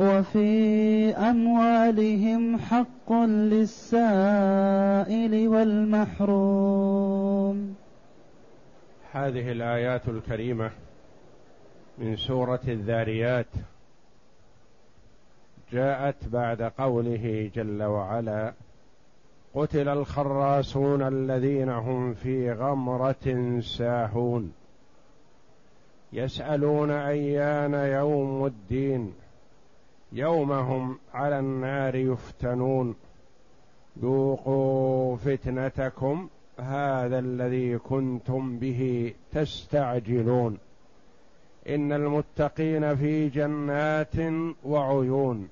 وفي أموالهم حق للسائل والمحروم. هذه الآيات الكريمة من سورة الذاريات. جاءت بعد قوله جل وعلا قتل الخراصون الذين هم في غمرة ساهون. يسألون أيان يوم الدين. يوم هم على النار يفتنون. ذوقوا فتنتكم هذا الذي كنتم به تستعجلون. إن المتقين في جنات وعيون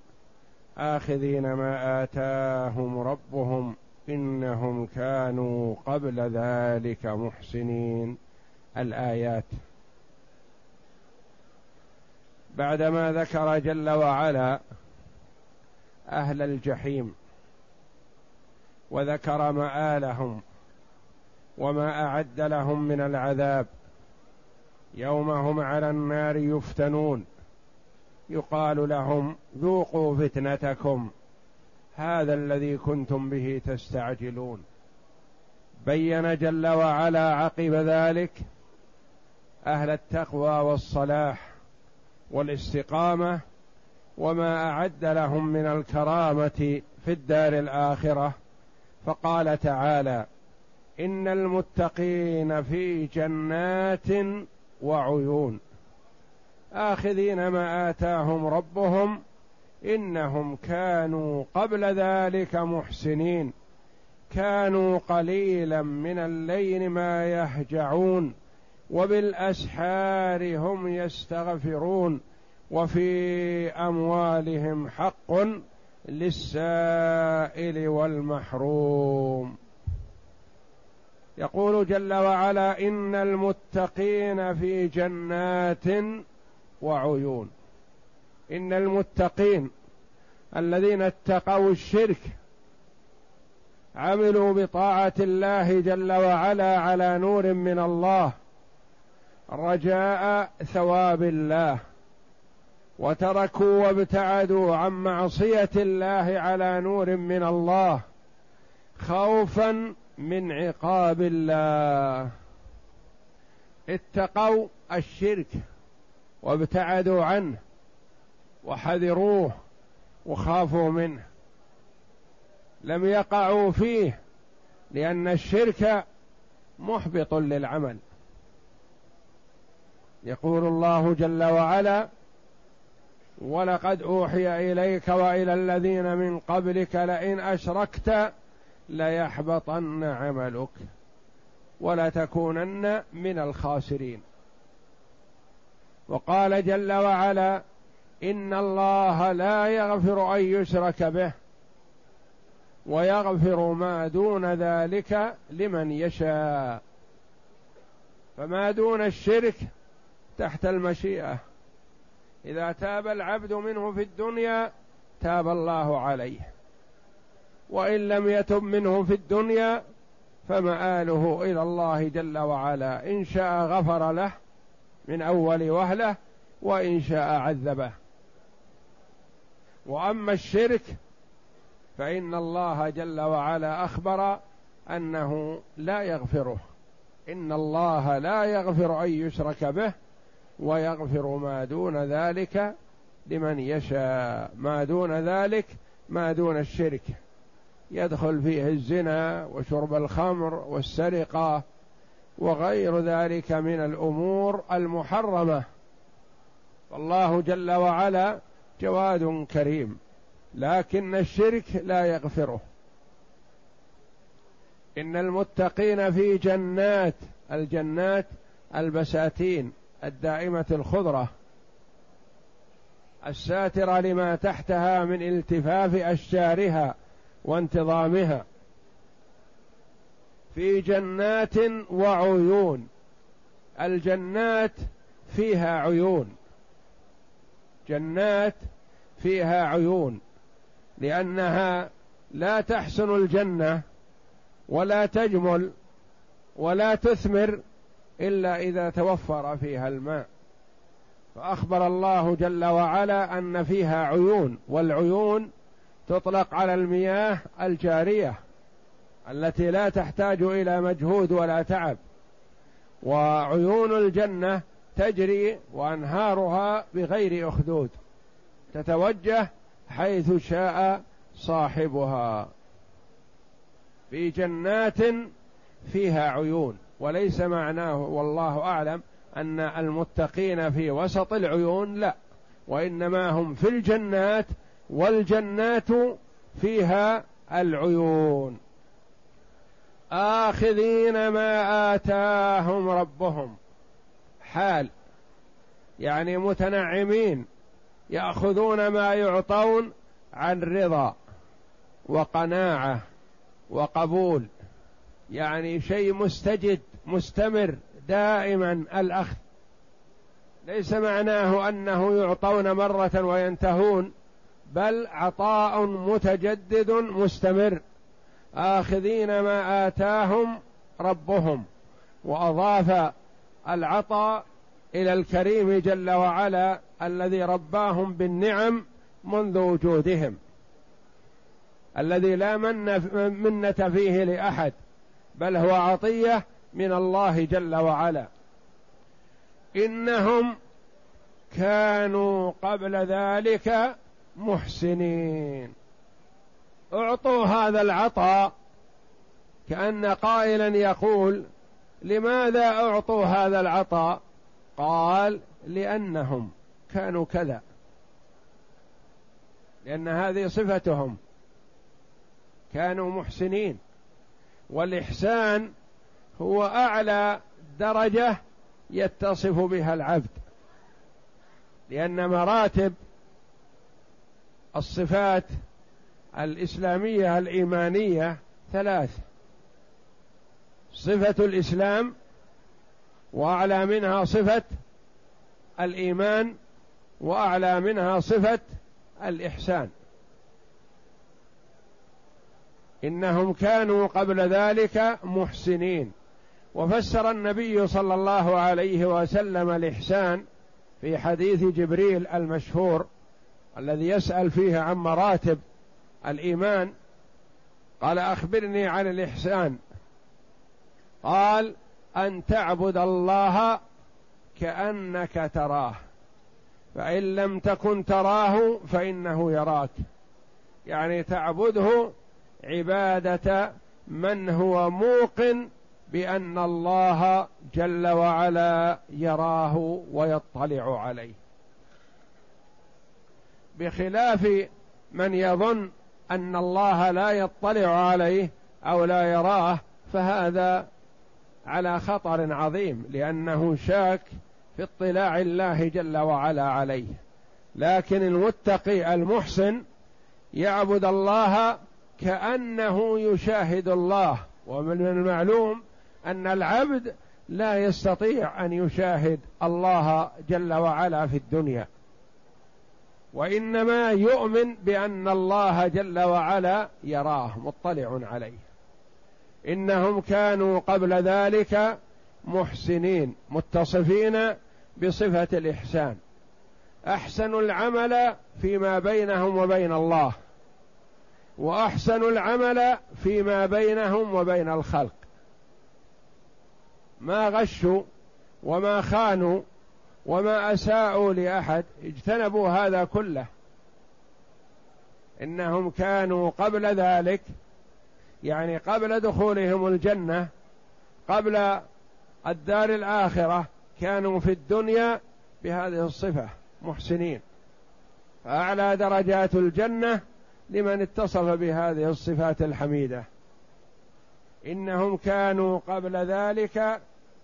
آخذين ما آتاهم ربهم إنهم كانوا قبل ذلك محسنين. الآيات بعدما ذكر جل وعلا أهل الجحيم وذكر مآلهم وما أعد لهم من العذاب يوم هم على النار يفتنون يقال لهم ذوقوا فتنتكم هذا الذي كنتم به تستعجلون. بين جل وعلا عقب ذلك أهل التقوى والصلاح والاستقامة وما أعد لهم من الكرامة في الدار الآخرة. فقال تعالى إن المتقين في جنات وعيون. آخذين ما آتاهم ربهم إنهم كانوا قبل ذلك محسنين. كانوا قليلا من الليل ما يهجعون. وبالأسحار هم يستغفرون وفي أموالهم حق للسائل والمحروم. يقول جل وعلا إن المتقين في جنات وعيون. إن المتقين الذين اتقوا الشرك عملوا بطاعة الله جل وعلا على نور من الله رجاء ثواب الله وتركوا وابتعدوا عن معصية الله على نور من الله خوفا من عقاب الله. اتقوا الشرك وابتعدوا عنه وحذروه وخافوا منه. لم يقعوا فيه لأن الشرك محبط للعمل. يقول الله جل وعلا ولقد أوحي إليك وإلى الذين من قبلك لئن أشركت ليحبطن عملك ولتكونن من الخاسرين. وقال جل وعلا إن الله لا يغفر أن يشرك به ويغفر ما دون ذلك لمن يشاء. فما دون الشرك تحت المشيئة. إذا تاب العبد منه في الدنيا تاب الله عليه. وإن لم يتب منه في الدنيا فمآله إلى الله جل وعلا. إن شاء غفر له من أول وهلة وإن شاء عذبه. وأما الشرك فإن الله جل وعلا أخبر أنه لا يغفره. إن الله لا يغفر أن يشرك به. ويغفر ما دون ذلك لمن يشاء. ما دون ذلك ما دون الشرك. يدخل فيه الزنا وشرب الخمر والسرقة وغير ذلك من الأمور المحرمة. فالله جل وعلا جواد كريم لكن الشرك لا يغفره. إن المتقين في جنات الجنات البساتين. الدائمه الخضرة الساترة لما تحتها من التفاف أشجارها وانتظامها في جنات وعيون الجنات فيها عيون جنات فيها عيون لأنها لا تحسن الجنة ولا تجمل ولا تثمر إلا إذا توفر فيها الماء. فأخبر الله جل وعلا أن فيها عيون والعيون تطلق على المياه الجارية التي لا تحتاج إلى مجهود ولا تعب. وعيون الجنة تجري وأنهارها بغير أخدود تتوجه حيث شاء صاحبها. في جنات فيها عيون. وليس معناه والله أعلم أن المتقين في وسط العيون لا وإنما هم في الجنات والجنات فيها العيون. آخذين ما آتاهم ربهم. حال يعني متنعمين يأخذون ما يعطون عن رضا وقناعة وقبول. يعني شيء مستجد مستمر دائما الأخذ. ليس معناه أنه يعطون مرة وينتهون بل عطاء متجدد مستمر. آخذين ما آتاهم ربهم وأضاف العطاء إلى الكريم جل وعلا الذي رباهم بالنعم منذ وجودهم الذي لا من منة فيه لأحد. بل هو عطية من الله جل وعلا. إنهم كانوا قبل ذلك محسنين. أعطوا هذا العطاء كأن قائلا يقول لماذا أعطوا هذا العطاء؟ قال لأنهم كانوا كذا. لأن هذه صفتهم. كانوا محسنين. والإحسان هو أعلى درجة يتصف بها العبد لأن مراتب الصفات الإسلامية الإيمانية ثلاث صفة الإسلام وأعلى منها صفة الإيمان وأعلى منها صفة الإحسان. إنهم كانوا قبل ذلك محسنين. وفسر النبي صلى الله عليه وسلم الإحسان في حديث جبريل المشهور الذي يسأل فيه عن مراتب الإيمان. قال أخبرني عن الإحسان. قال أن تعبد الله كأنك تراه فإن لم تكن تراه فإنه يراك. يعني تعبده عبادة من هو موقن بأن الله جل وعلا يراه ويطلع عليه. بخلاف من يظن أن الله لا يطلع عليه أو لا يراه فهذا على خطر عظيم لأنه شاك في اطلاع الله جل وعلا عليه. لكن المتقي المحسن يعبد الله كأنه يشاهد الله. ومن المعلوم أن العبد لا يستطيع أن يشاهد الله جل وعلا في الدنيا. وإنما يؤمن بأن الله جل وعلا يراه مطلع عليه. إنهم كانوا قبل ذلك محسنين متصفين بصفة الإحسان. احسنوا العمل فيما بينهم وبين الله. واحسنوا العمل فيما بينهم وبين الخلق. ما غشوا وما خانوا وما أساءوا لأحد اجتنبوا هذا كله. إنهم كانوا قبل ذلك يعني قبل دخولهم الجنة قبل الدار الآخرة كانوا في الدنيا بهذه الصفة محسنين. فأعلى درجات الجنة لمن اتصف بهذه الصفات الحميدة. إنهم كانوا قبل ذلك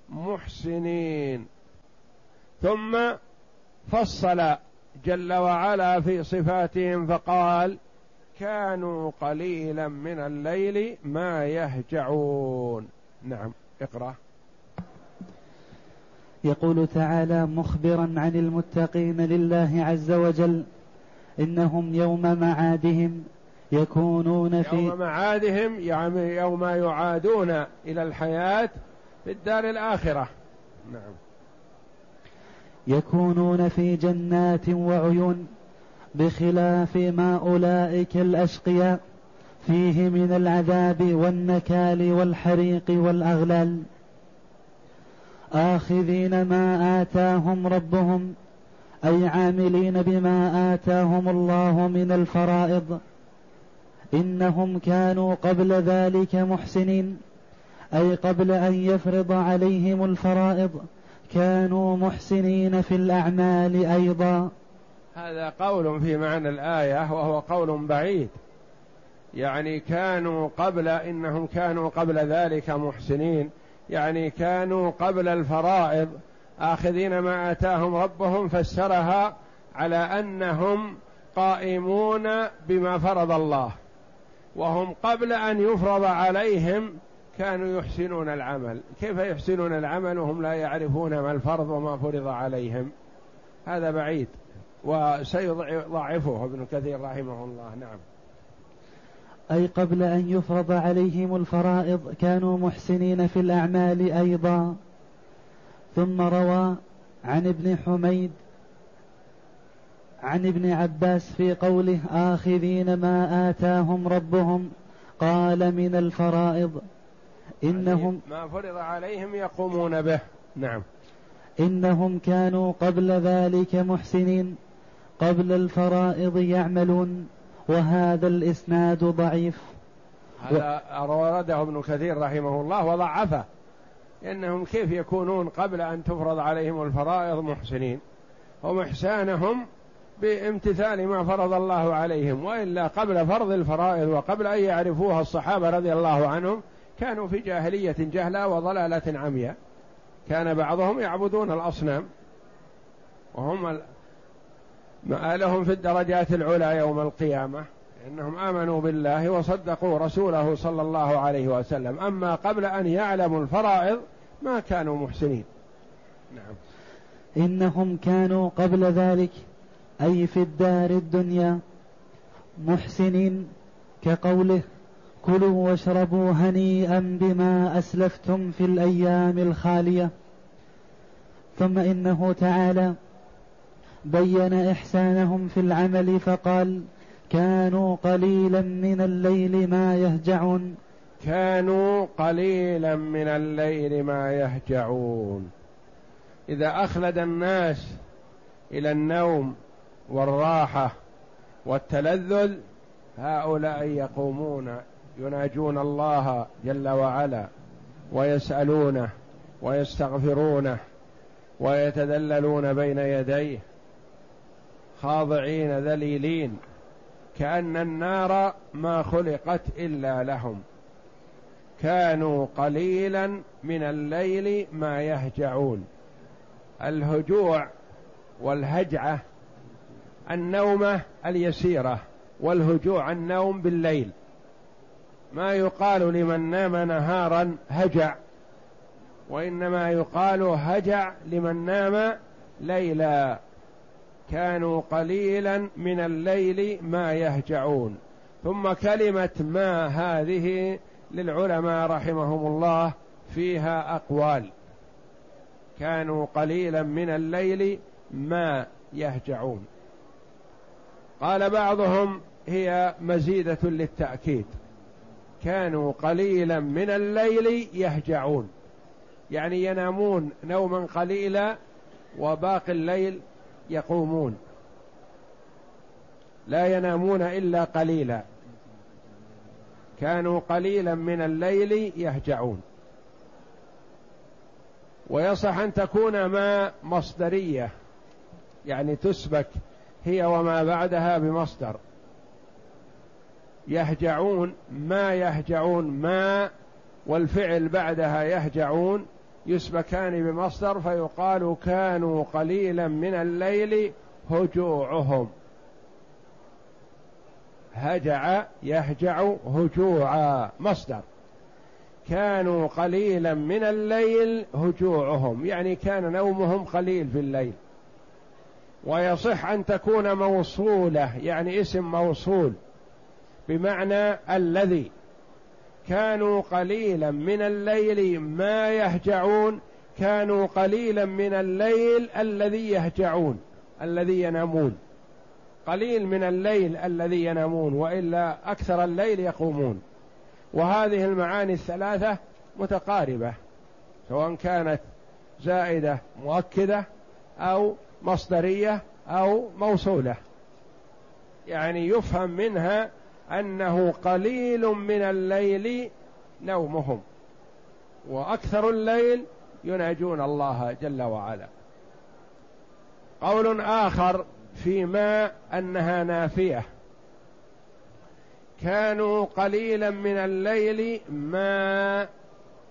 محسنين. ثم فصل جل وعلا في صفاتهم فقال كانوا قليلا من الليل ما يهجعون. نعم اقرأ. يقول تعالى مخبرا عن المتقين لله عز وجل إنهم يوم معادهم يكونون في يوم معادهم يعني يوم يعادون إلى الحياة في الدار الآخرة. نعم. يكونون في جنات وعيون بخلاف ما أولئك الأشقياء فيه من العذاب والنكال والحريق والأغلال. آخذين ما آتاهم ربهم أي عاملين بما آتاهم الله من الفرائض. إنهم كانوا قبل ذلك محسنين. أي قبل أن يفرض عليهم الفرائض كانوا محسنين في الأعمال أيضا. هذا قول في معنى الآية وهو قول بعيد. يعني كانوا قبل إنهم كانوا قبل ذلك محسنين. يعني كانوا قبل الفرائض آخذين ما آتاهم ربهم فسرها على أنهم قائمون بما فرض الله. وهم قبل أن يفرض عليهم كانوا يحسنون العمل. كيف يحسنون العمل وهم لا يعرفون ما الفرض وما فرض عليهم؟ هذا بعيد وسيضعفه ابن كثير رحمه الله. نعم. أي قبل أن يفرض عليهم الفرائض كانوا محسنين في الأعمال أيضا. ثم روى عن ابن حميد عن ابن عباس في قوله آخذين ما آتاهم ربهم قال من الفرائض إنهم ما فرض عليهم يقومون به. نعم. إنهم كانوا قبل ذلك محسنين قبل الفرائض يعملون وهذا الإسناد ضعيف. هذا ورده ابن كثير رحمه الله وضعفه. لأنهم كيف يكونون قبل أن تفرض عليهم الفرائض محسنين؟ هم إحسانهم بامتثال ما فرض الله عليهم وإلا قبل فرض الفرائض وقبل أن يعرفوها الصحابة رضي الله عنهم كانوا في جاهلية جهلة وضلالة عمياء. كان بعضهم يعبدون الأصنام وهم مآلهم في الدرجات العلى يوم القيامة. انهم امنوا بالله وصدقوا رسوله صلى الله عليه وسلم. اما قبل ان يعلموا الفرائض ما كانوا محسنين. نعم. إنهم كانوا قبل ذلك أي في الدار الدنيا محسنين كقوله كلوا واشربوا هنيئا بما أسلفتم في الأيام الخالية ثم إنه تعالى بين إحسانهم في العمل فقال كانوا قليلا من الليل ما يهجعون. كانوا قليلا من الليل ما يهجعون. إذا أخلد الناس إلى النوم والراحة والتلذذ هؤلاء يقومون يناجون الله جل وعلا ويسألونه ويستغفرونه ويتذللون بين يديه خاضعين ذليلين. كأن النار ما خلقت إلا لهم. كانوا قليلا من الليل ما يهجعون. الهجوع والهجعة النومة اليسيرة والهجوع النوم بالليل. ما يقال لمن نام نهارا هجع وإنما يقال هجع لمن نام ليلا. كانوا قليلا من الليل ما يهجعون. ثم كلمة ما هذه للعلماء رحمهم الله فيها أقوال. كانوا قليلا من الليل ما يهجعون. قال بعضهم هي مزيدة للتأكيد. كانوا قليلا من الليل يهجعون. يعني ينامون نوما قليلا وباقي الليل يقومون. لا ينامون إلا قليلا. كانوا قليلا من الليل يهجعون. ويصح أن تكون ما مصدرية يعني تسبك هي وما بعدها بمصدر. يهجعون ما يهجعون ما والفعل بعدها يهجعون. يسبكان بمصدر فيقال كانوا قليلا من الليل هجوعهم. هجع يهجع هجوعا مصدر. كانوا قليلا من الليل هجوعهم يعني كان نومهم قليل في الليل. ويصح أن تكون موصولة يعني اسم موصول بمعنى الذي كانوا قليلا من الليل ما يهجعون كانوا قليلا من الليل الذي يهجعون الذي ينامون. قليل من الليل الذي ينامون وإلا أكثر الليل يقومون. وهذه المعاني الثلاثة متقاربة سواء كانت زائدة مؤكدة أو مصدرية أو موصولة. يعني يفهم منها أنه قليل من الليل نومهم وأكثر الليل يناجون الله جل وعلا. قول آخر فيما أنها نافية. كانوا قليلا من الليل ما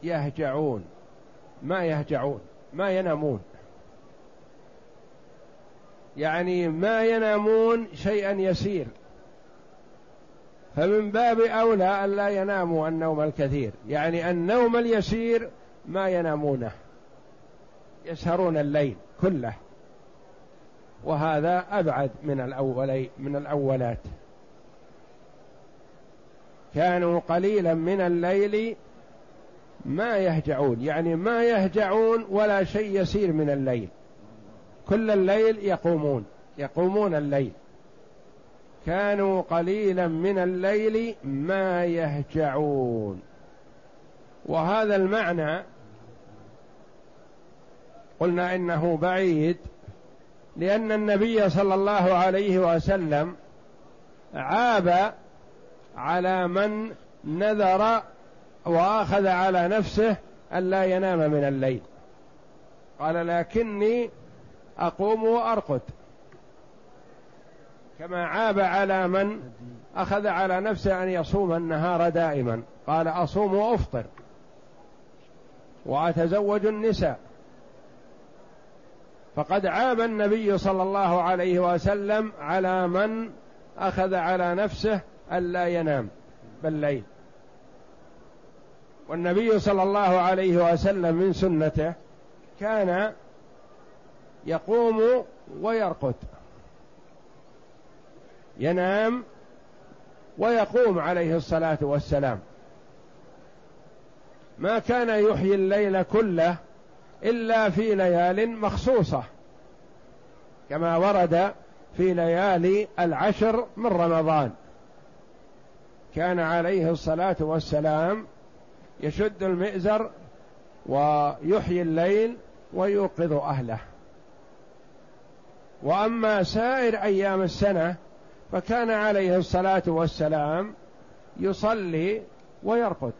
يهجعون ما يهجعون ما ينامون. يعني ما ينامون شيئا يسير. فمن باب أولى أن لا يناموا النوم الكثير. يعني النوم اليسير ما ينامونه. يسهرون الليل كله. وهذا أبعد من الاولي من الأولات. كانوا قليلا من الليل ما يهجعون. يعني ما يهجعون ولا شيء يسير من الليل. كل الليل يقومون. يقومون الليل. كانوا قليلا من الليل ما يهجعون. وهذا المعنى قلنا إنه بعيد لأن النبي صلى الله عليه وسلم عاب على من نذر وأخذ على نفسه الا ينام من الليل. قال لكني أقوم وأرقد. كما عاب على من أخذ على نفسه أن يصوم النهار دائما. قال أصوم وأفطر وأتزوج النساء. فقد عاب النبي صلى الله عليه وسلم على من أخذ على نفسه الا ينام بالليل. والنبي صلى الله عليه وسلم من سنته كان يقوم ويرقد. ينام ويقوم عليه الصلاة والسلام. ما كان يحيي الليل كله إلا في ليال مخصوصة كما ورد في ليالي العشر من رمضان. كان عليه الصلاة والسلام يشد المئزر ويحيي الليل ويوقظ أهله. وأما سائر أيام السنة فكان عليه الصلاة والسلام يصلي ويرقد.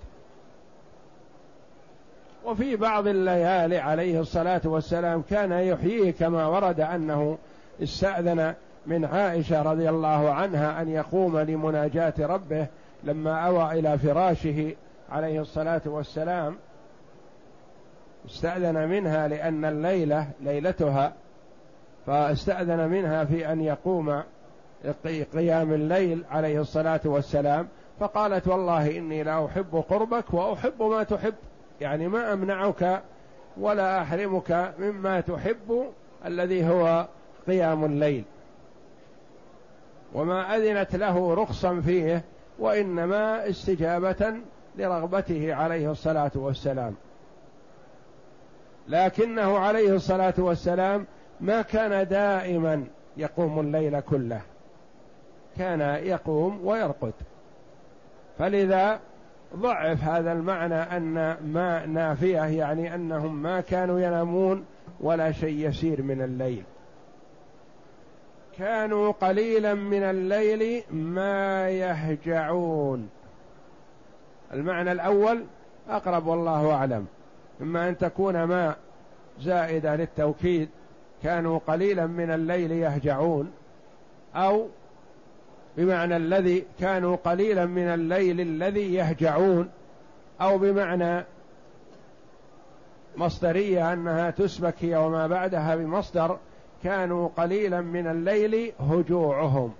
وفي بعض الليالي عليه الصلاة والسلام كان يحييه كما ورد أنه استأذن من عائشة رضي الله عنها أن يقوم لمناجاة ربه لما أوى إلى فراشه عليه الصلاة والسلام. استأذن منها لأن الليلة ليلتها فاستأذن منها في أن يقوم قيام الليل عليه الصلاة والسلام فقالت والله إني لا أحب قربك وأحب ما تحب يعني ما أمنعك ولا أحرمك مما تحب الذي هو قيام الليل. وما أذنت له رخصا فيه وإنما استجابة لرغبته عليه الصلاة والسلام. لكنه عليه الصلاة والسلام ما كان دائما يقوم الليل كله. كان يقوم ويرقد. فلذا ضعف هذا المعنى أن ما نافية يعني أنهم ما كانوا ينامون ولا شيء يسير من الليل. كانوا قليلا من الليل ما يهجعون. المعنى الأول أقرب والله أعلم. إما أن تكون ما زائدة للتوكيد كانوا قليلا من الليل يهجعون أو بمعنى الذي كانوا قليلا من الليل الذي يهجعون أو بمعنى مصدرية أنها تسبك هي وما بعدها بمصدر كانوا قليلا من الليل هجوعهم.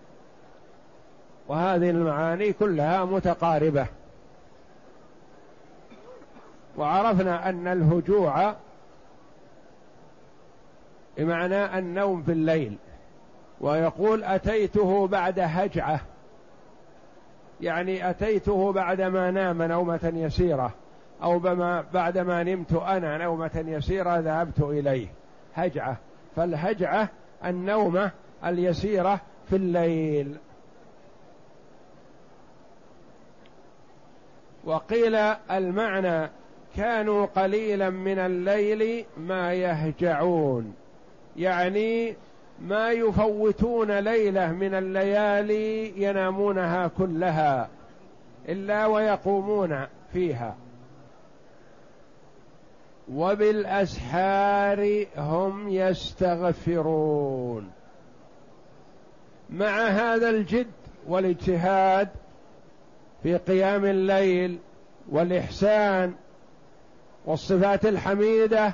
وهذه المعاني كلها متقاربة. وعرفنا أن الهجوع بمعنى النوم في الليل. ويقول أتيته بعد هجعة. يعني أتيته بعدما نام نومة يسيرة أو بما بعدما نمت أنا نومة يسيرة ذهبت إليه. هجعة. فالهجعة النومة اليسيرة في الليل. وقيل المعنى كانوا قليلا من الليل ما يهجعون. يعني ما يفوتون ليلة من الليالي ينامونها كلها إلا ويقومون فيها. وبالأسحار هم يستغفرون. مع هذا الجد والاجتهاد في قيام الليل والإحسان والصفات الحميدة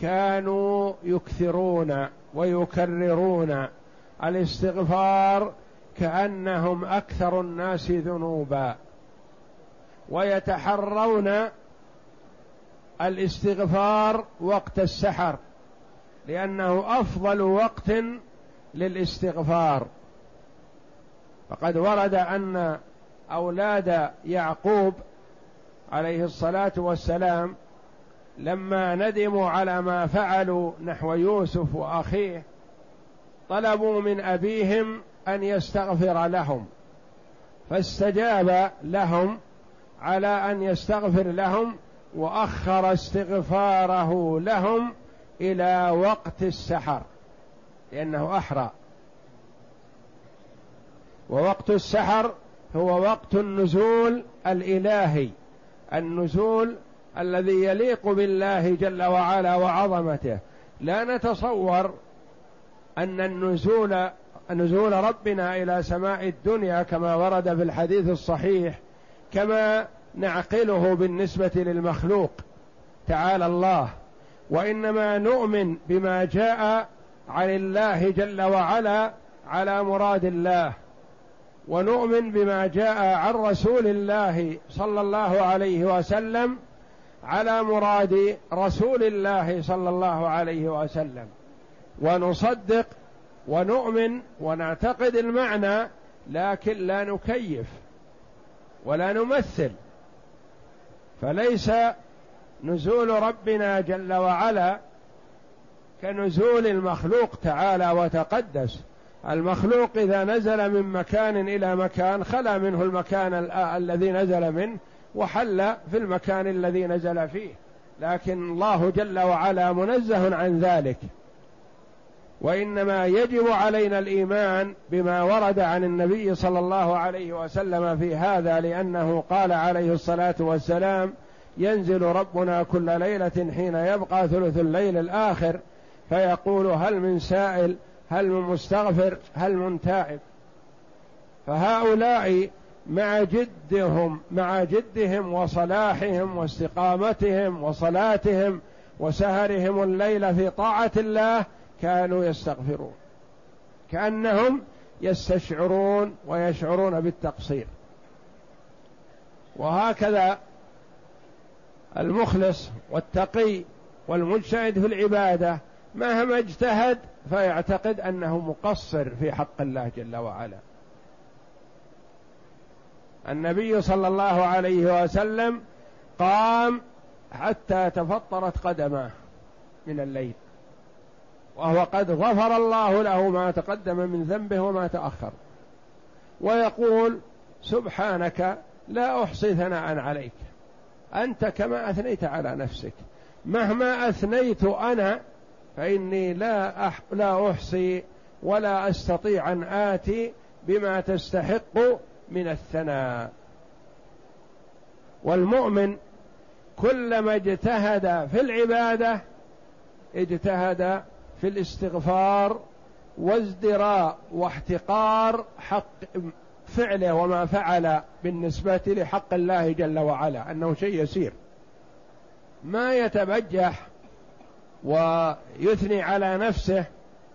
كانوا يكثرون. ويكررون الاستغفار كأنهم أكثر الناس ذنوبا. ويتحرون الاستغفار وقت السحر لأنه أفضل وقت للاستغفار. فقد ورد أن أولاد يعقوب عليه الصلاة والسلام لما ندموا على ما فعلوا نحو يوسف وأخيه طلبوا من أبيهم أن يستغفر لهم. فاستجاب لهم على أن يستغفر لهم وأخر استغفاره لهم إلى وقت السحر لأنه أحرى. ووقت السحر هو وقت النزول الإلهي. النزول الذي يليق بالله جل وعلا وعظمته. لا نتصور أن النزول نزول ربنا إلى سماء الدنيا كما ورد في الحديث الصحيح كما نعقله بالنسبة للمخلوق تعالى الله. وإنما نؤمن بما جاء عن الله جل وعلا على مراد الله. ونؤمن بما جاء عن رسول الله صلى الله عليه وسلم على مراد رسول الله صلى الله عليه وسلم. ونصدق ونؤمن ونعتقد المعنى لكن لا نكيف ولا نمثل. فليس نزول ربنا جل وعلا كنزول المخلوق تعالى وتقدس. المخلوق إذا نزل من مكان إلى مكان خلا منه المكان الذي نزل منه وحل في المكان الذي نزل فيه. لكن الله جل وعلا منزه عن ذلك. وإنما يجب علينا الإيمان بما ورد عن النبي صلى الله عليه وسلم في هذا لأنه قال عليه الصلاة والسلام ينزل ربنا كل ليلة حين يبقى ثلث الليل الآخر فيقول هل من سائل هل من مستغفر هل من تائب. فهؤلاء مع جدهم مع جدهم وصلاحهم واستقامتهم وصلاتهم وسهرهم الليل في طاعة الله كانوا يستغفرون. كأنهم يستشعرون ويشعرون بالتقصير. وهكذا المخلص والتقي والمجتهد في العبادة مهما اجتهد فيعتقد أنه مقصر في حق الله جل وعلا. النبي صلى الله عليه وسلم قام حتى تفطرت قدماه من الليل وهو قد غفر الله له ما تقدم من ذنبه وما تأخر. ويقول سبحانك لا أحصي ثناء عليك أنت كما أثنيت على نفسك مهما أثنيت أنا فإني لا أح لا أحصي ولا أستطيع أن آتي بما تستحق من الثناء. والمؤمن كلما اجتهد في العبادة اجتهد في الاستغفار وازدراء واحتقار حق فعله وما فعل بالنسبة لحق الله جل وعلا أنه شيء يسير. ما يتبجح ويثني على نفسه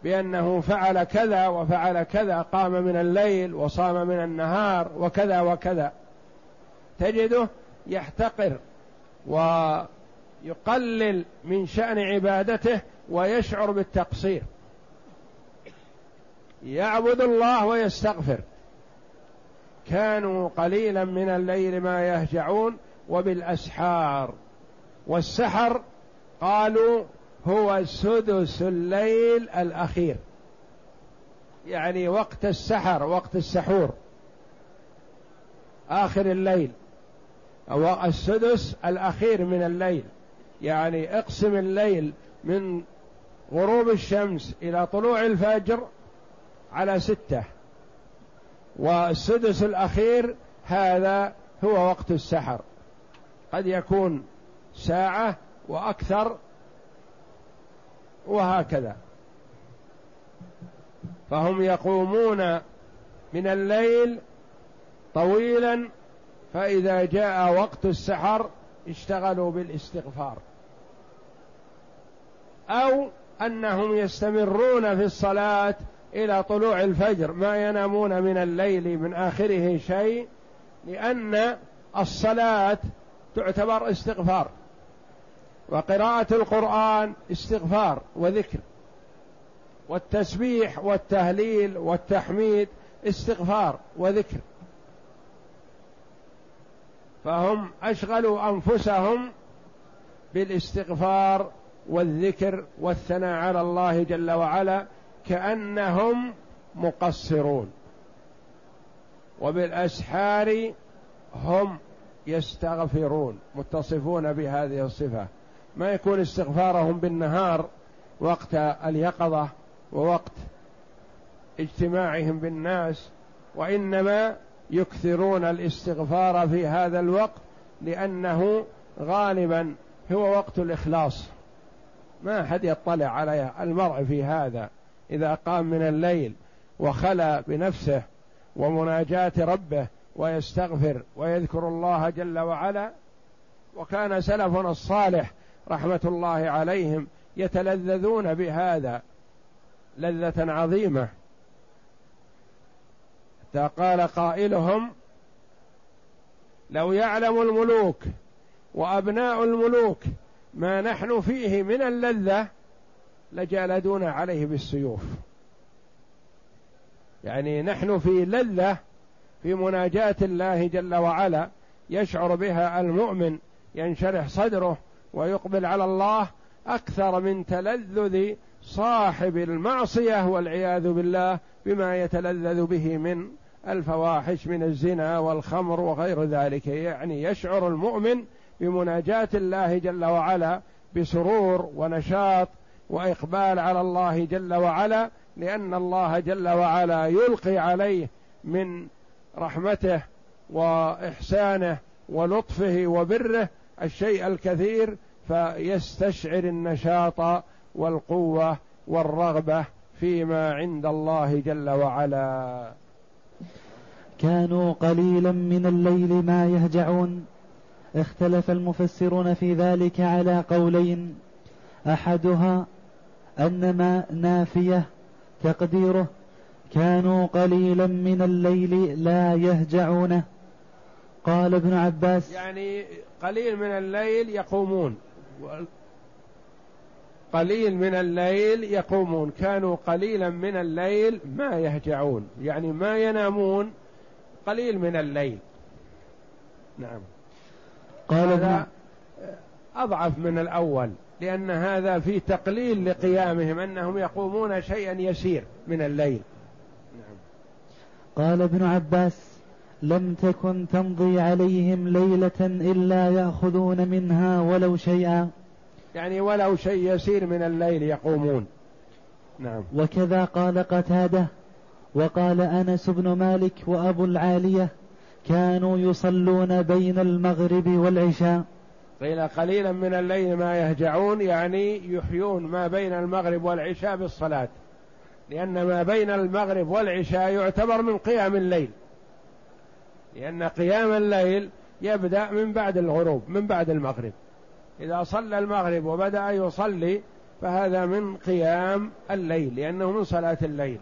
بأنه فعل كذا وفعل كذا قام من الليل وصام من النهار وكذا وكذا. تجده يحتقر ويقلل من شأن عبادته ويشعر بالتقصير. يعبد الله ويستغفر. كانوا قليلا من الليل ما يهجعون وبالأسحار. والسحر قالوا هو سدس الليل الأخير. يعني وقت السحر وقت السحور. آخر الليل. السدس الأخير من الليل. يعني اقسم الليل من غروب الشمس إلى طلوع الفجر على ستة. والسدس الأخير هذا هو وقت السحر. قد يكون ساعة وأكثر وهكذا. فهم يقومون من الليل طويلا فإذا جاء وقت السحر اشتغلوا بالاستغفار. أو أنهم يستمرون في الصلاة إلى طلوع الفجر ما ينامون من الليل من آخره شيء لأن الصلاة تعتبر استغفار. وقراءة القرآن استغفار وذكر والتسبيح والتهليل والتحميد استغفار وذكر فهم أشغلوا أنفسهم بالاستغفار والذكر والثناء على الله جل وعلا كأنهم مقصرون وبالأسحار هم يستغفرون متصفون بهذه الصفة ما يكون استغفارهم بالنهار وقت اليقظة ووقت اجتماعهم بالناس وإنما يكثرون الاستغفار في هذا الوقت لأنه غالبا هو وقت الإخلاص. ما أحد يطلع على المرء في هذا إذا قام من الليل وخلى بنفسه ومناجاة ربه ويستغفر ويذكر الله جل وعلا. وكان سلفنا الصالح رحمة الله عليهم يتلذذون بهذا لذة عظيمة. حتى قال قائلهم لو يعلم الملوك وأبناء الملوك ما نحن فيه من اللذة لجالدون عليه بالسيوف. يعني نحن في لذة في مناجاة الله جل وعلا يشعر بها المؤمن ينشرح صدره ويقبل على الله أكثر من تلذذ صاحب المعصية والعياذ بالله بما يتلذذ به من الفواحش من الزنا والخمر وغير ذلك. يعني يشعر المؤمن بمناجاة الله جل وعلا بسرور ونشاط وإقبال على الله جل وعلا لأن الله جل وعلا يلقي عليه من رحمته وإحسانه ولطفه وبره الشيء الكثير فيستشعر النشاط والقوة والرغبة فيما عند الله جل وعلا. كانوا قليلا من الليل ما يهجعون. اختلف المفسرون في ذلك على قولين. أحدها أن ما نافية تقديره كانوا قليلا من الليل لا يهجعونه قال ابن عباس يعني قليل من الليل يقومون. قليل من الليل يقومون. كانوا قليلا من الليل ما يهجعون. يعني ما ينامون قليل من الليل. نعم. قال هذا أضعف من الأول لأن هذا في تقليل لقيامهم أنهم يقومون شيئا يسير من الليل. نعم. قال ابن عباس لم تكن تمضي عليهم ليلة إلا يأخذون منها ولو شيئا. يعني ولو شيء يسير من الليل يقومون. نعم. وكذا قال قتادة وقال أنس بن مالك وأبو العالية كانوا يصلون بين المغرب والعشاء. قيل قليلا من الليل ما يهجعون يعني يحيون ما بين المغرب والعشاء بالصلاة. لأن ما بين المغرب والعشاء يعتبر من قيام الليل. لأن قيام الليل يبدأ من بعد الغروب من بعد المغرب. إذا صلى المغرب وبدأ يصلي فهذا من قيام الليل لأنه من صلاة الليل.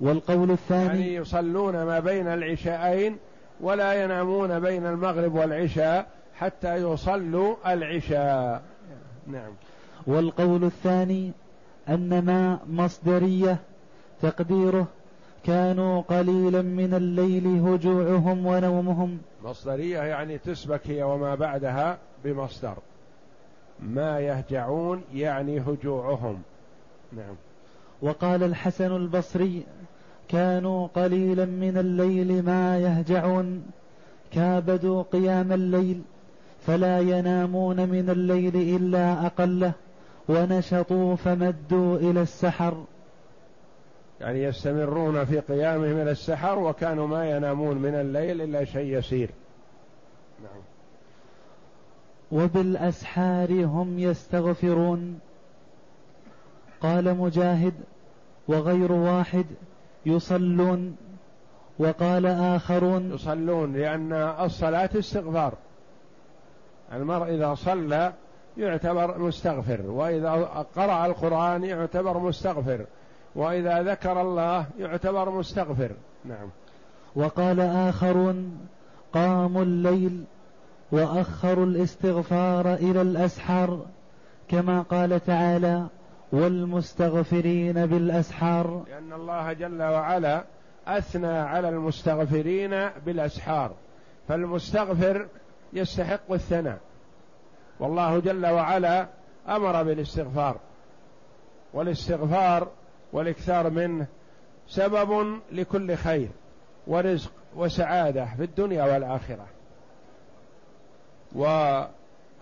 والقول الثاني يعني يصلون ما بين العشاءين ولا ينامون بين المغرب والعشاء حتى يصلوا العشاء. نعم. والقول الثاني أن ما مصدرية تقديره كانوا قليلا من الليل هجوعهم ونومهم. مصدرية يعني تسبك هي وما بعدها بمصدر. ما يهجعون يعني هجوعهم. نعم. وقال الحسن البصري كانوا قليلا من الليل ما يهجعون. كابدوا قيام الليل فلا ينامون من الليل إلا أقله ونشطوا فمدوا إلى السحر. يعني يستمرون في قيامهم إلى السحر وكانوا ما ينامون من الليل إلا شيء يسير. نعم. وبالأسحار هم يستغفرون. قال مجاهد وغير واحد يصلون وقال آخرون يصلون لأن الصلاة استغفار. المرء إذا صلى يعتبر مستغفر وإذا قرأ القرآن يعتبر مستغفر. وإذا ذكر الله يعتبر مستغفر. نعم. وقال آخرون قاموا الليل وأخروا الاستغفار إلى الأسحار كما قال تعالى والمستغفرين بالأسحار. لأن الله جل وعلا أثنى على المستغفرين بالأسحار. فالمستغفر يستحق الثناء. والله جل وعلا أمر بالاستغفار. والاستغفار والإكثار منه سبب لكل خير ورزق وسعادة في الدنيا والآخرة.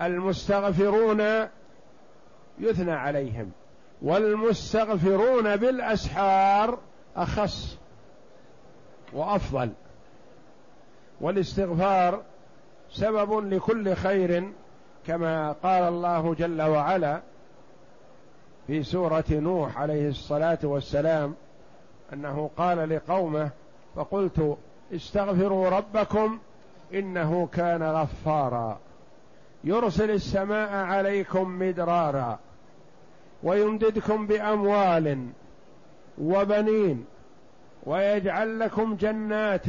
والمستغفرون يثنى عليهم والمستغفرون بالأسحار أخص وأفضل. والاستغفار سبب لكل خير كما قال الله جل وعلا في سورة نوح عليه الصلاة والسلام أنه قال لقومه فقلت استغفروا ربكم إنه كان غفارا. يرسل السماء عليكم مدرارا ويمددكم بأموال وبنين ويجعل لكم جنات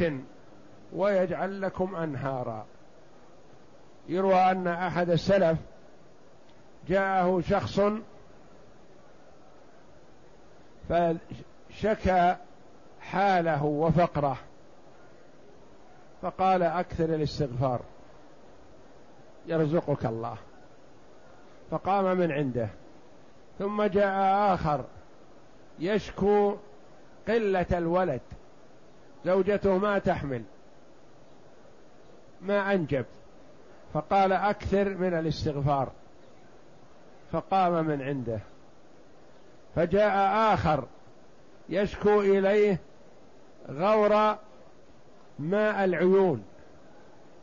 ويجعل لكم أنهارا. يروى أن أحد السلف جاءه شخص فشكى حاله وفقره فقال أكثر الاستغفار يرزقك الله. فقام من عنده. ثم جاء آخر يشكو قلة الولد زوجته ما تحمل ما أنجب. فقال أكثر من الاستغفار. فقام من عنده. فجاء آخر يشكو إليه غور ماء العيون.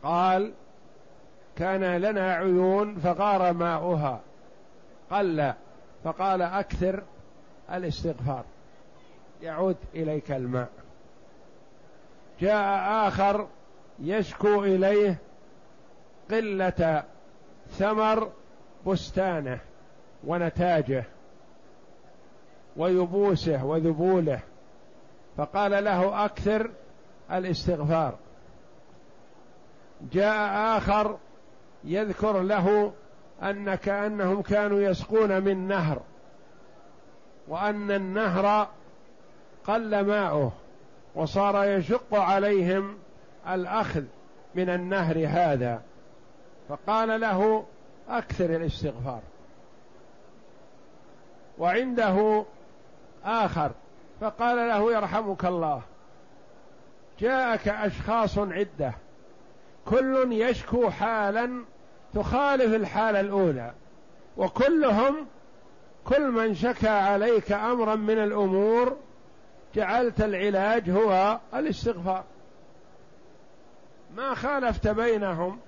قال كان لنا عيون فغار ماؤها. قل فقال أكثر الاستغفار. يعود إليك الماء. جاء آخر يشكو إليه قلة ثمر بستانه ونتاجه. ويبوسه وذبوله. فقال له أكثر الاستغفار. جاء آخر يذكر له أن كأنهم كانوا يسقون من نهر وأن النهر قل ماؤه وصار يشق عليهم الأخذ من النهر هذا. فقال له أكثر الاستغفار. وعنده آخر. فقال له يرحمك الله. جاءك أشخاص عدة. كل يشكو حالا تخالف الحالة الأولى. وكلهم كل من شكى عليك امرا من الأمور جعلت العلاج هو الاستغفار. ما خالفت بينهم.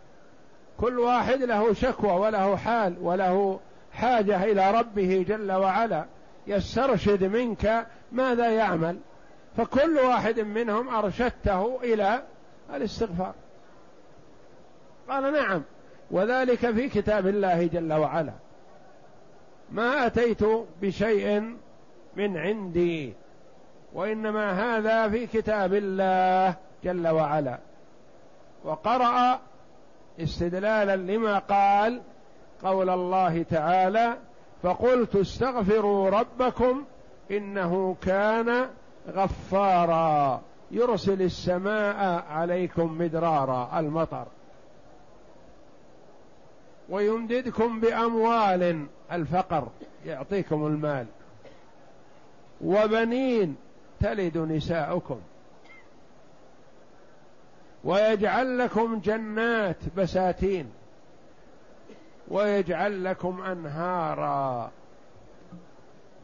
كل واحد له شكوى وله حال وله حاجة إلى ربه جل وعلا. يسترشد منك ماذا يعمل. فكل واحد منهم أرشدته إلى الاستغفار. قال نعم وذلك في كتاب الله جل وعلا. ما أتيت بشيء من عندي وإنما هذا في كتاب الله جل وعلا. وقرأ استدلالا لما قال قول الله تعالى فقلت استغفروا ربكم إنه كان غفارا يرسل السماء عليكم مدرارا المطر. ويمددكم بأموال الفقر يعطيكم المال. وبنين تلد نساؤكم. ويجعل لكم جنات بساتين. ويجعل لكم أنهارا.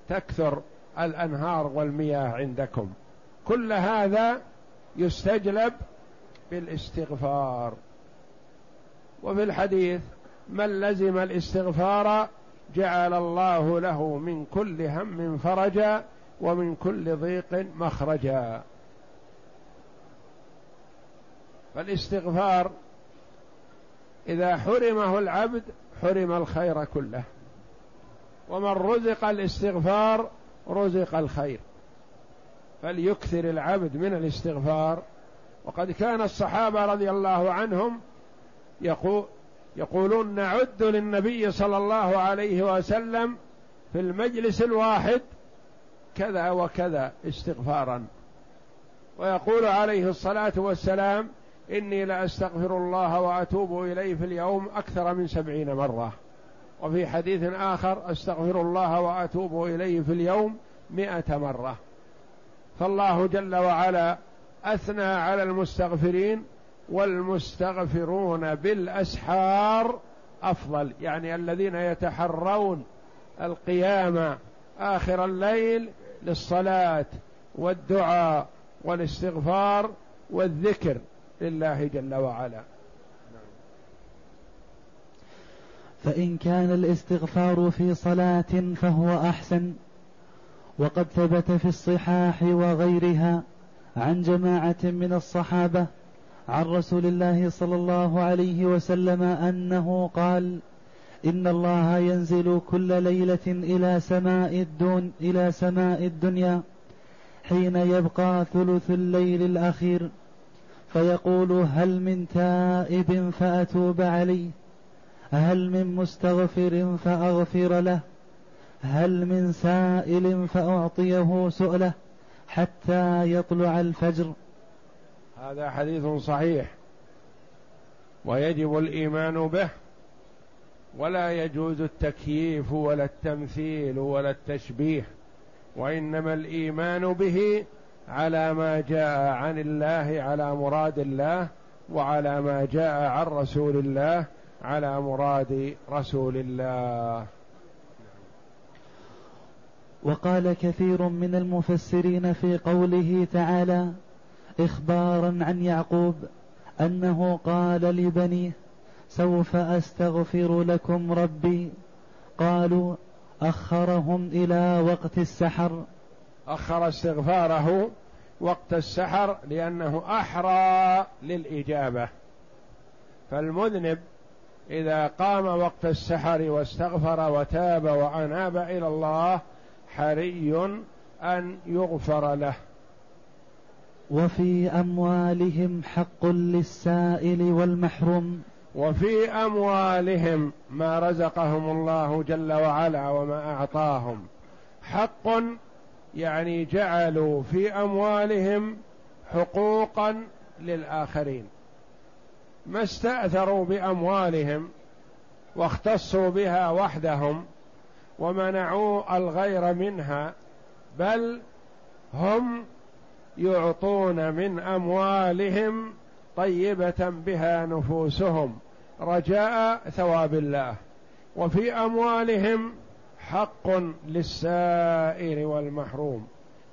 تكثر الأنهار والمياه عندكم. كل هذا يستجلب بالاستغفار. وفي الحديث من لزم الاستغفار جعل الله له من كل هم فرجا ومن كل ضيق مخرجا. فالاستغفار إذا حرمه العبد حرم الخير كله. ومن رزق الاستغفار رزق الخير. فليكثر العبد من الاستغفار. وقد كان الصحابة رضي الله عنهم يقول يقولون نعد للنبي صلى الله عليه وسلم في المجلس الواحد كذا وكذا استغفارا. ويقول عليه الصلاة والسلام إني لأستغفر الله وأتوب إليه في اليوم أكثر من سبعين مرة. وفي حديث آخر أستغفر الله وأتوب إليه في اليوم مئة مرة. فالله جل وعلا أثنى على المستغفرين والمستغفرون بالأسحار أفضل. يعني الذين يتحرون القيام آخر الليل للصلاة والدعاء والاستغفار والذكر. لله جل وعلا. فإن كان الاستغفار في صلاة فهو أحسن وقد ثبت في الصحاح وغيرها عن جماعة من الصحابة عن رسول الله صلى الله عليه وسلم أنه قال إن الله ينزل كل ليلة إلى سماء الدون إلى سماء الدنيا حين يبقى ثلث الليل الأخير. فيقول هل من تائب فأتوب عليه هل من مستغفر فأغفر له؟ هل من سائل فأعطيه سؤله حتى يطلع الفجر؟ هذا حديث صحيح ويجب الإيمان به ولا يجوز التكييف ولا التمثيل ولا التشبيه وإنما الإيمان به على ما جاء عن الله على مراد الله وعلى ما جاء عن رسول الله على مراد رسول الله. وقال كثير من المفسرين في قوله تعالى إخبارا عن يعقوب أنه قال لبنيه سوف أستغفر لكم ربي. قالوا أخرهم إلى وقت السحر. أخر استغفاره وقت السحر لأنه أحرى للإجابة. فالمذنب إذا قام وقت السحر واستغفر وتاب وأناب إلى الله حري أن يغفر له. وفي أموالهم حق للسائل والمحروم. وفي أموالهم ما رزقهم الله جل وعلا وما أعطاهم. حق يعني جعلوا في أموالهم حقوقا للآخرين. ما استأثروا بأموالهم واختصوا بها وحدهم ومنعوا الغير منها بل هم يعطون من أموالهم طيبة بها نفوسهم رجاء ثواب الله. وفي أموالهم حق للسائل والمحروم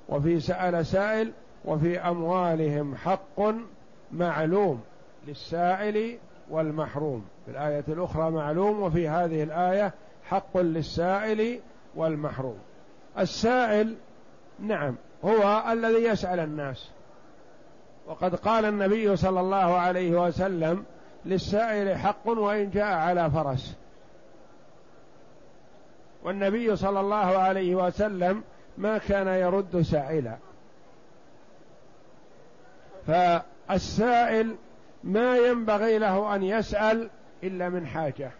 وفي سأل سائل وفي أموالهم حق معلوم للسائل والمحروم. في الآية الأخرى معلوم وفي هذه الآية حق للسائل والمحروم. السائل نعم هو الذي يسأل الناس. وقد قال النبي صلى الله عليه وسلم للسائل حق وإن جاء على فرس. والنبي صلى الله عليه وسلم ما كان يرد سائلا. فالسائل ما ينبغي له أن يسأل إلا من حاجة.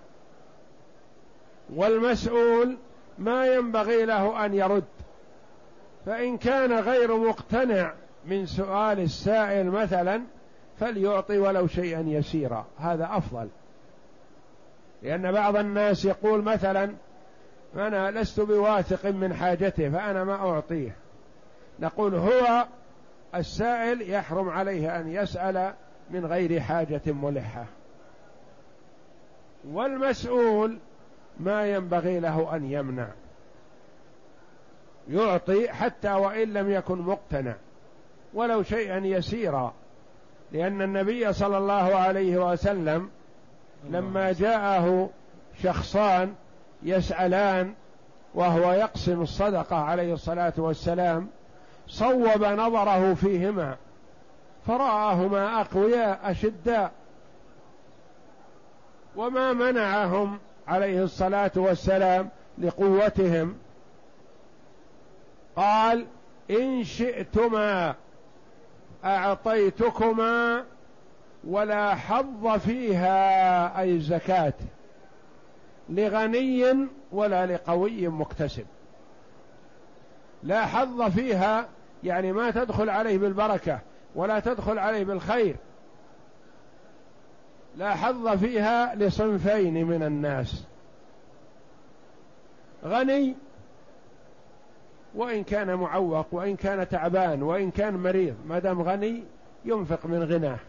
والمسؤول ما ينبغي له أن يرد. فإن كان غير مقتنع من سؤال السائل مثلا فليعطي ولو شيئا يسيرا. هذا أفضل. لأن بعض الناس يقول مثلا أنا لست بواثق من حاجته فأنا ما أعطيه. نقول هو السائل يحرم عليه أن يسأل من غير حاجة ملحة. والمسؤول ما ينبغي له أن يمنع. يعطي حتى وإن لم يكن مقتنع. ولو شيئا يسيرا. لأن النبي صلى الله عليه وسلم لما جاءه شخصان يسألان وهو يقسم الصدقة عليه الصلاة والسلام صوب نظره فيهما فرآهما أقوياء أشداء وما منعهم عليه الصلاة والسلام لقوتهم. قال إن شئتما أعطيتكما ولا حظ فيها أي الزكاة لغني ولا لقوي مكتسب. لا حظ فيها يعني ما تدخل عليه بالبركة ولا تدخل عليه بالخير. لا حظ فيها لصنفين من الناس. غني وإن كان معوق وإن كان تعبان وإن كان مريض ما دام غني ينفق من غناه.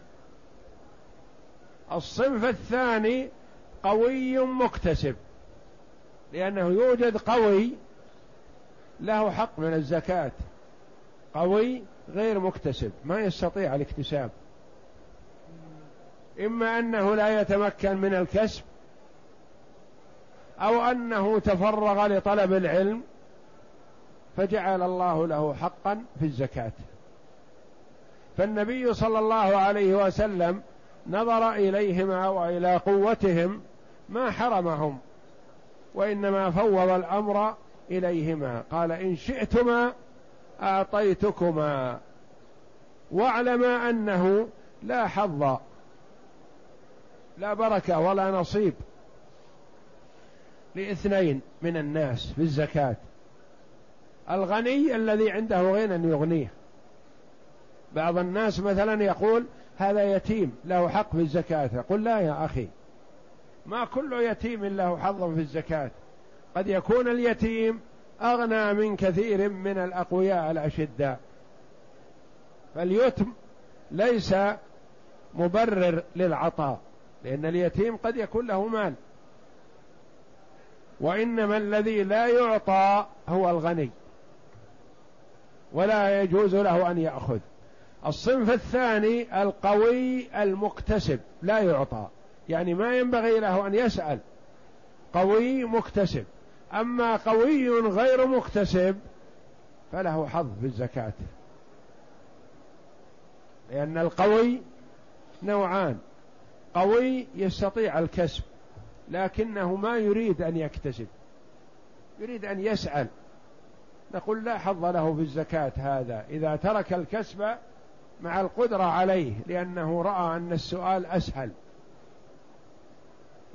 الصنف الثاني قوي مكتسب. لأنه يوجد قوي له حق من الزكاة. قوي غير مكتسب ما يستطيع الاكتساب. إما أنه لا يتمكن من الكسب أو أنه تفرغ لطلب العلم فجعل الله له حقا في الزكاة. فالنبي صلى الله عليه وسلم نظر إليهما وإلى قوتهم ما حرمهم وإنما فوض الأمر إليهما. قال إن شئتما أعطيتكما. واعلما أنه لا حظ لا بركة ولا نصيب لإثنين من الناس في الزكاة. الغني الذي عنده غنى يغنيه. بعض الناس مثلا يقول هذا يتيم له حق في الزكاة. يقول لا يا أخي ما كل يتيم له حظ في الزكاة. قد يكون اليتيم أغنى من كثير من الأقوياء الأشداء. فاليتم ليس مبرر للعطاء لأن اليتيم قد يكون له مال. وإنما الذي لا يعطى هو الغني ولا يجوز له أن يأخذ. الصنف الثاني القوي المكتسب لا يعطى. يعني ما ينبغي له أن يسأل. قوي مكتسب. أما قوي غير مكتسب فله حظ في الزكاة. لأن القوي نوعان. قوي يستطيع الكسب لكنه ما يريد أن يكتسب. يريد أن يسأل. نقول لا حظ له في الزكاة هذا. إذا ترك الكسب مع القدرة عليه لأنه رأى أن السؤال أسهل.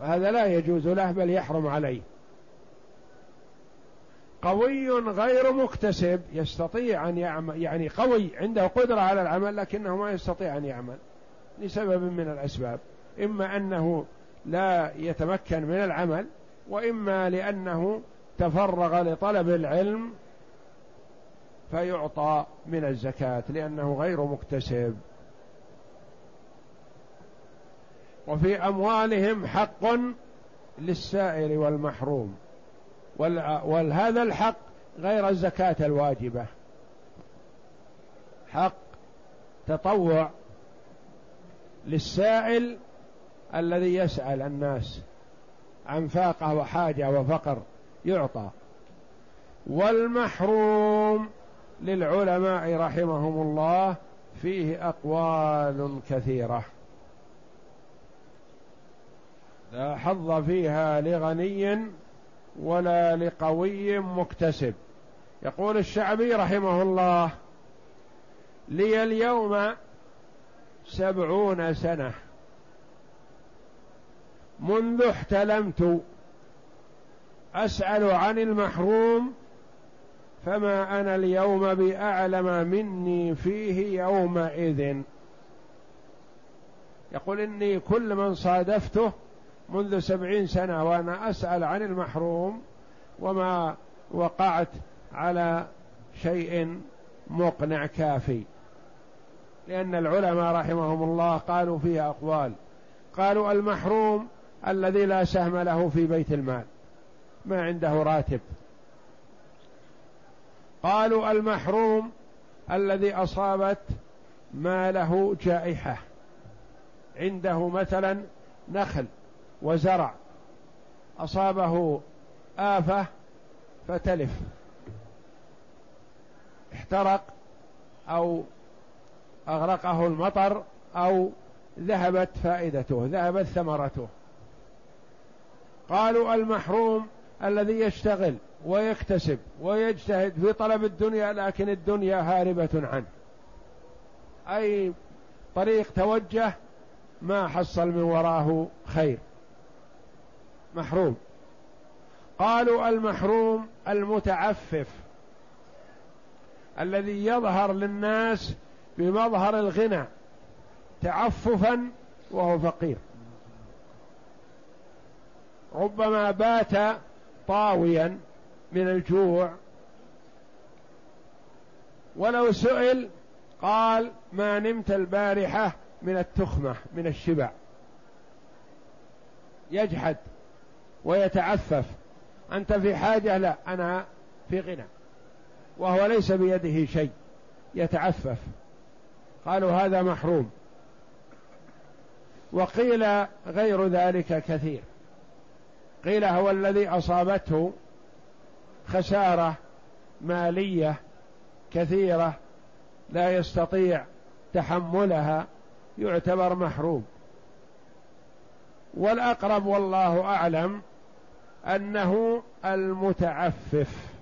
فهذا لا يجوز له بل يحرم عليه. قوي غير مكتسب يستطيع أن يعمل يعني قوي عنده قدرة على العمل لكنه ما يستطيع أن يعمل لسبب من الأسباب. إما أنه لا يتمكن من العمل وإما لأنه تفرغ لطلب العلم فيعطى من الزكاة لأنه غير مكتسب. وفي أموالهم حق للسائل والمحروم. وهذا الحق غير الزكاة الواجبة. حق تطوع للسائل الذي يسأل الناس. عن فاقة وحاجة وفقر يعطى. والمحروم للعلماء رحمهم الله فيه أقوال كثيرة. لا حظ فيها لغني ولا لقوي مكتسب. يقول الشعبي رحمه الله لي اليوم سبعون سنة. منذ احتلمت أسأل عن المحروم فما أنا اليوم بأعلم مني فيه يومئذ. يقول إني كل من صادفته منذ سبعين سنة وأنا أسأل عن المحروم وما وقعت على شيء مقنع كافي. لأن العلماء رحمهم الله قالوا فيها أقوال. قالوا المحروم الذي لا سهم له في بيت المال. ما عنده راتب. قالوا المحروم الذي أصابت ماله جائحة. عنده مثلا نخل. وزرع. أصابه آفة فتلف. احترق أو أغرقه المطر أو ذهبت فائدته ذهبت ثمرته. قالوا المحروم الذي يشتغل ويكتسب ويجتهد في طلب الدنيا لكن الدنيا هاربة عنه. أي طريق توجه ما حصل من وراه خير. محروم. قالوا المحروم المتعفف الذي يظهر للناس بمظهر الغنى تعففا وهو فقير. ربما بات طاويا من الجوع. ولو سئل قال ما نمت البارحة من التخمة من الشبع. يجحد. ويتعفف. أنت في حاجة؟ لا أنا في غنى. وهو ليس بيده شيء. يتعفف. قالوا هذا محروم. وقيل غير ذلك كثير. قيل هو الذي أصابته خسارة مالية كثيرة لا يستطيع تحملها يعتبر محروم. والأقرب والله أعلم أنه المتعفف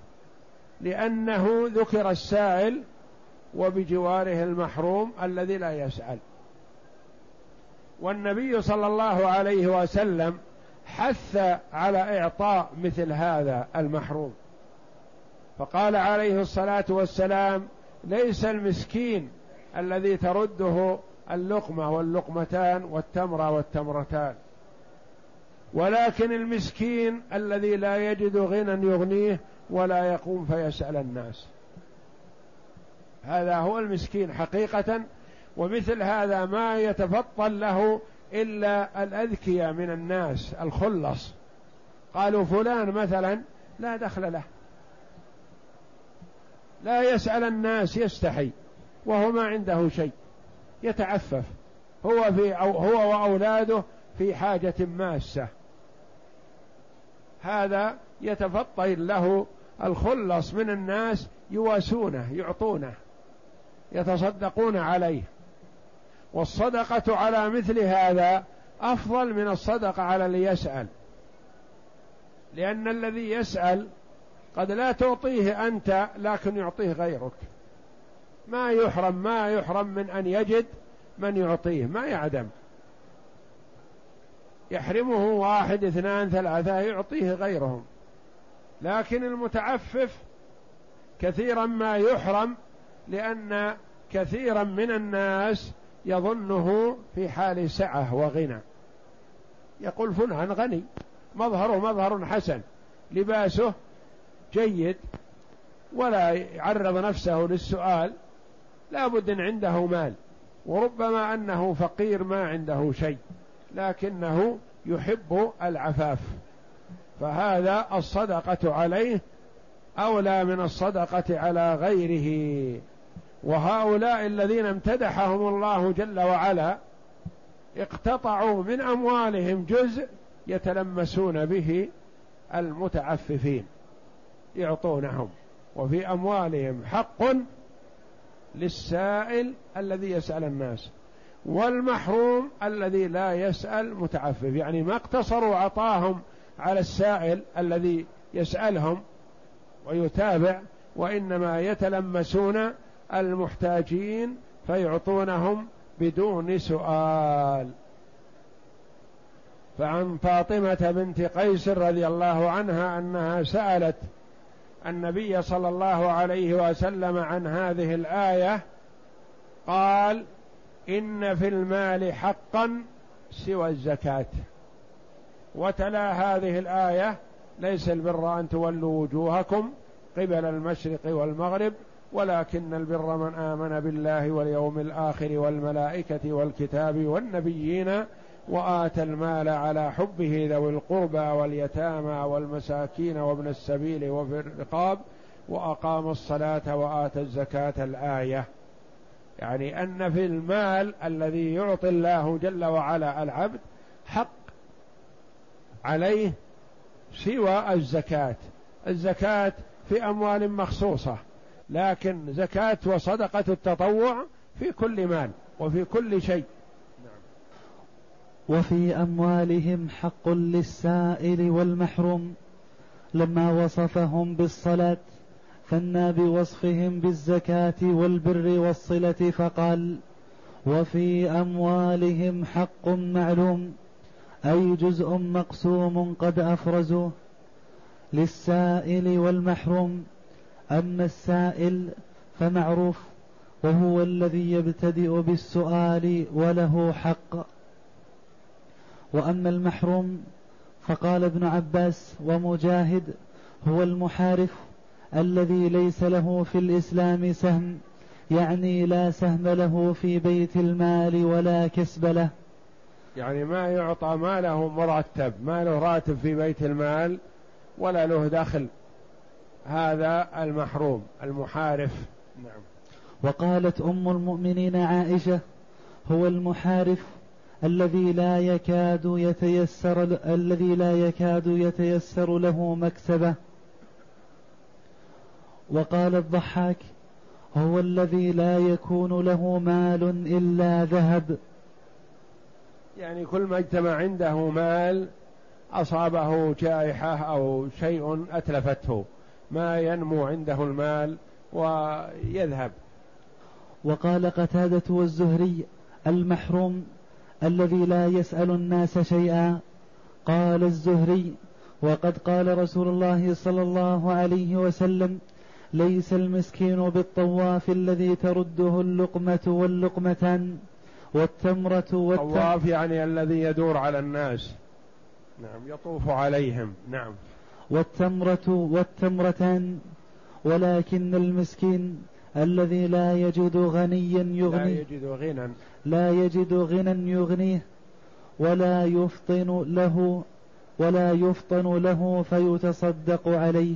لأنه ذكر السائل وبجواره المحروم الذي لا يسأل. والنبي صلى الله عليه وسلم حث على إعطاء مثل هذا المحروم. فقال عليه الصلاة والسلام ليس المسكين الذي ترده اللقمة واللقمتان والتمرة والتمرتان. ولكن المسكين الذي لا يجد غنى يغنيه ولا يقوم فيسأل الناس. هذا هو المسكين حقيقة ومثل هذا ما يتفضل له إلا الأذكياء من الناس الخلص. قالوا فلان مثلا لا دخل له. لا يسأل الناس يستحي وهو ما عنده شيء يتعفف. هو في أو هو وأولاده في حاجة ماسة. هذا يتفضل له الخلص من الناس يواسونه يعطونه يتصدقون عليه. والصدقة على مثل هذا أفضل من الصدقة على اللي يسأل. لأن الذي يسأل قد لا تعطيه أنت لكن يعطيه غيرك. ما يحرم ما يحرم من أن يجد من يعطيه ما يعدم. يحرمه واحد اثنان ثلاثة يعطيه غيرهم. لكن المتعفف كثيرا ما يحرم لأن كثيرا من الناس يظنه في حال سعة وغنى. يقول فلان غني مظهره مظهر حسن لباسه جيد ولا يعرض نفسه للسؤال لا بد إن عنده مال وربما أنه فقير ما عنده شيء. لكنه يحب العفاف. فهذا الصدقة عليه أولى من الصدقة على غيره. وهؤلاء الذين امتدحهم الله جل وعلا اقتطعوا من أموالهم جزء يتلمسون به المتعففين يعطونهم. وفي أموالهم حق للسائل الذي يسأل الناس. والمحروم الذي لا يسأل متعفف يعني ما اقتصروا عطاهم على السائل الذي يسألهم ويتابع وإنما يتلمسون المحتاجين فيعطونهم بدون سؤال. فعن فاطمة بنت قيس رضي الله عنها أنها سألت النبي صلى الله عليه وسلم عن هذه الآية قال إن في المال حقا سوى الزكاة. وتلا هذه الآية ليس البر أن تولوا وجوهكم قبل المشرق والمغرب ولكن البر من آمن بالله واليوم الآخر والملائكة والكتاب والنبيين وآتى المال على حبه ذوي القربى واليتامى والمساكين وابن السبيل وفي الرقاب وأقام الصلاة وآتى الزكاة الآية. يعني أن في المال الذي يعطي الله جل وعلا العبد حق عليه سوى الزكاة. الزكاة في أموال مخصوصة لكن زكاة وصدقة التطوع في كل مال وفي كل شيء. وفي أموالهم حق للسائل والمحروم لما وصفهم بالصلاة ثنى بوصفهم بالزكاة والبر والصلة فقال وفي أموالهم حق معلوم أي جزء مقسوم قد أفرزوه. للسائل والمحروم أما السائل فمعروف وهو الذي يبتدئ بالسؤال وله حق. وأما المحروم فقال ابن عباس ومجاهد هو المحارف الذي ليس له في الإسلام سهم يعني لا سهم له في بيت المال ولا كسب له. يعني ما يعطى ما له مرتب ما له راتب في بيت المال ولا له دخل. هذا المحروم المحارف. نعم. وقالت أم المؤمنين عائشة هو المحارف الذي لا يكاد يتيسر الذي لا يكاد يتيسر له مكسبة. وقال الضحاك هو الذي لا يكون له مال إلا ذهب. يعني كل ما اجتمع عنده مال أصابه جائحة أو شيء أتلفته ما ينمو عنده المال ويذهب. وقال قتادة والزهري المحروم الذي لا يسأل الناس شيئا. قال الزهري وقد قال رسول الله صلى الله عليه وسلم ليس المسكين بالطواف الذي ترده اللقمة واللقمتان والتمرة والطواف يعني الذي يدور على الناس. نعم يطوف عليهم. نعم. والتمرة والتمرتان ولكن المسكين الذي لا يجد غنيا يغني لا يجد غنى لا يجد غنى يغنيه ولا يفطن له ولا يفطن له فيتصدق عليه.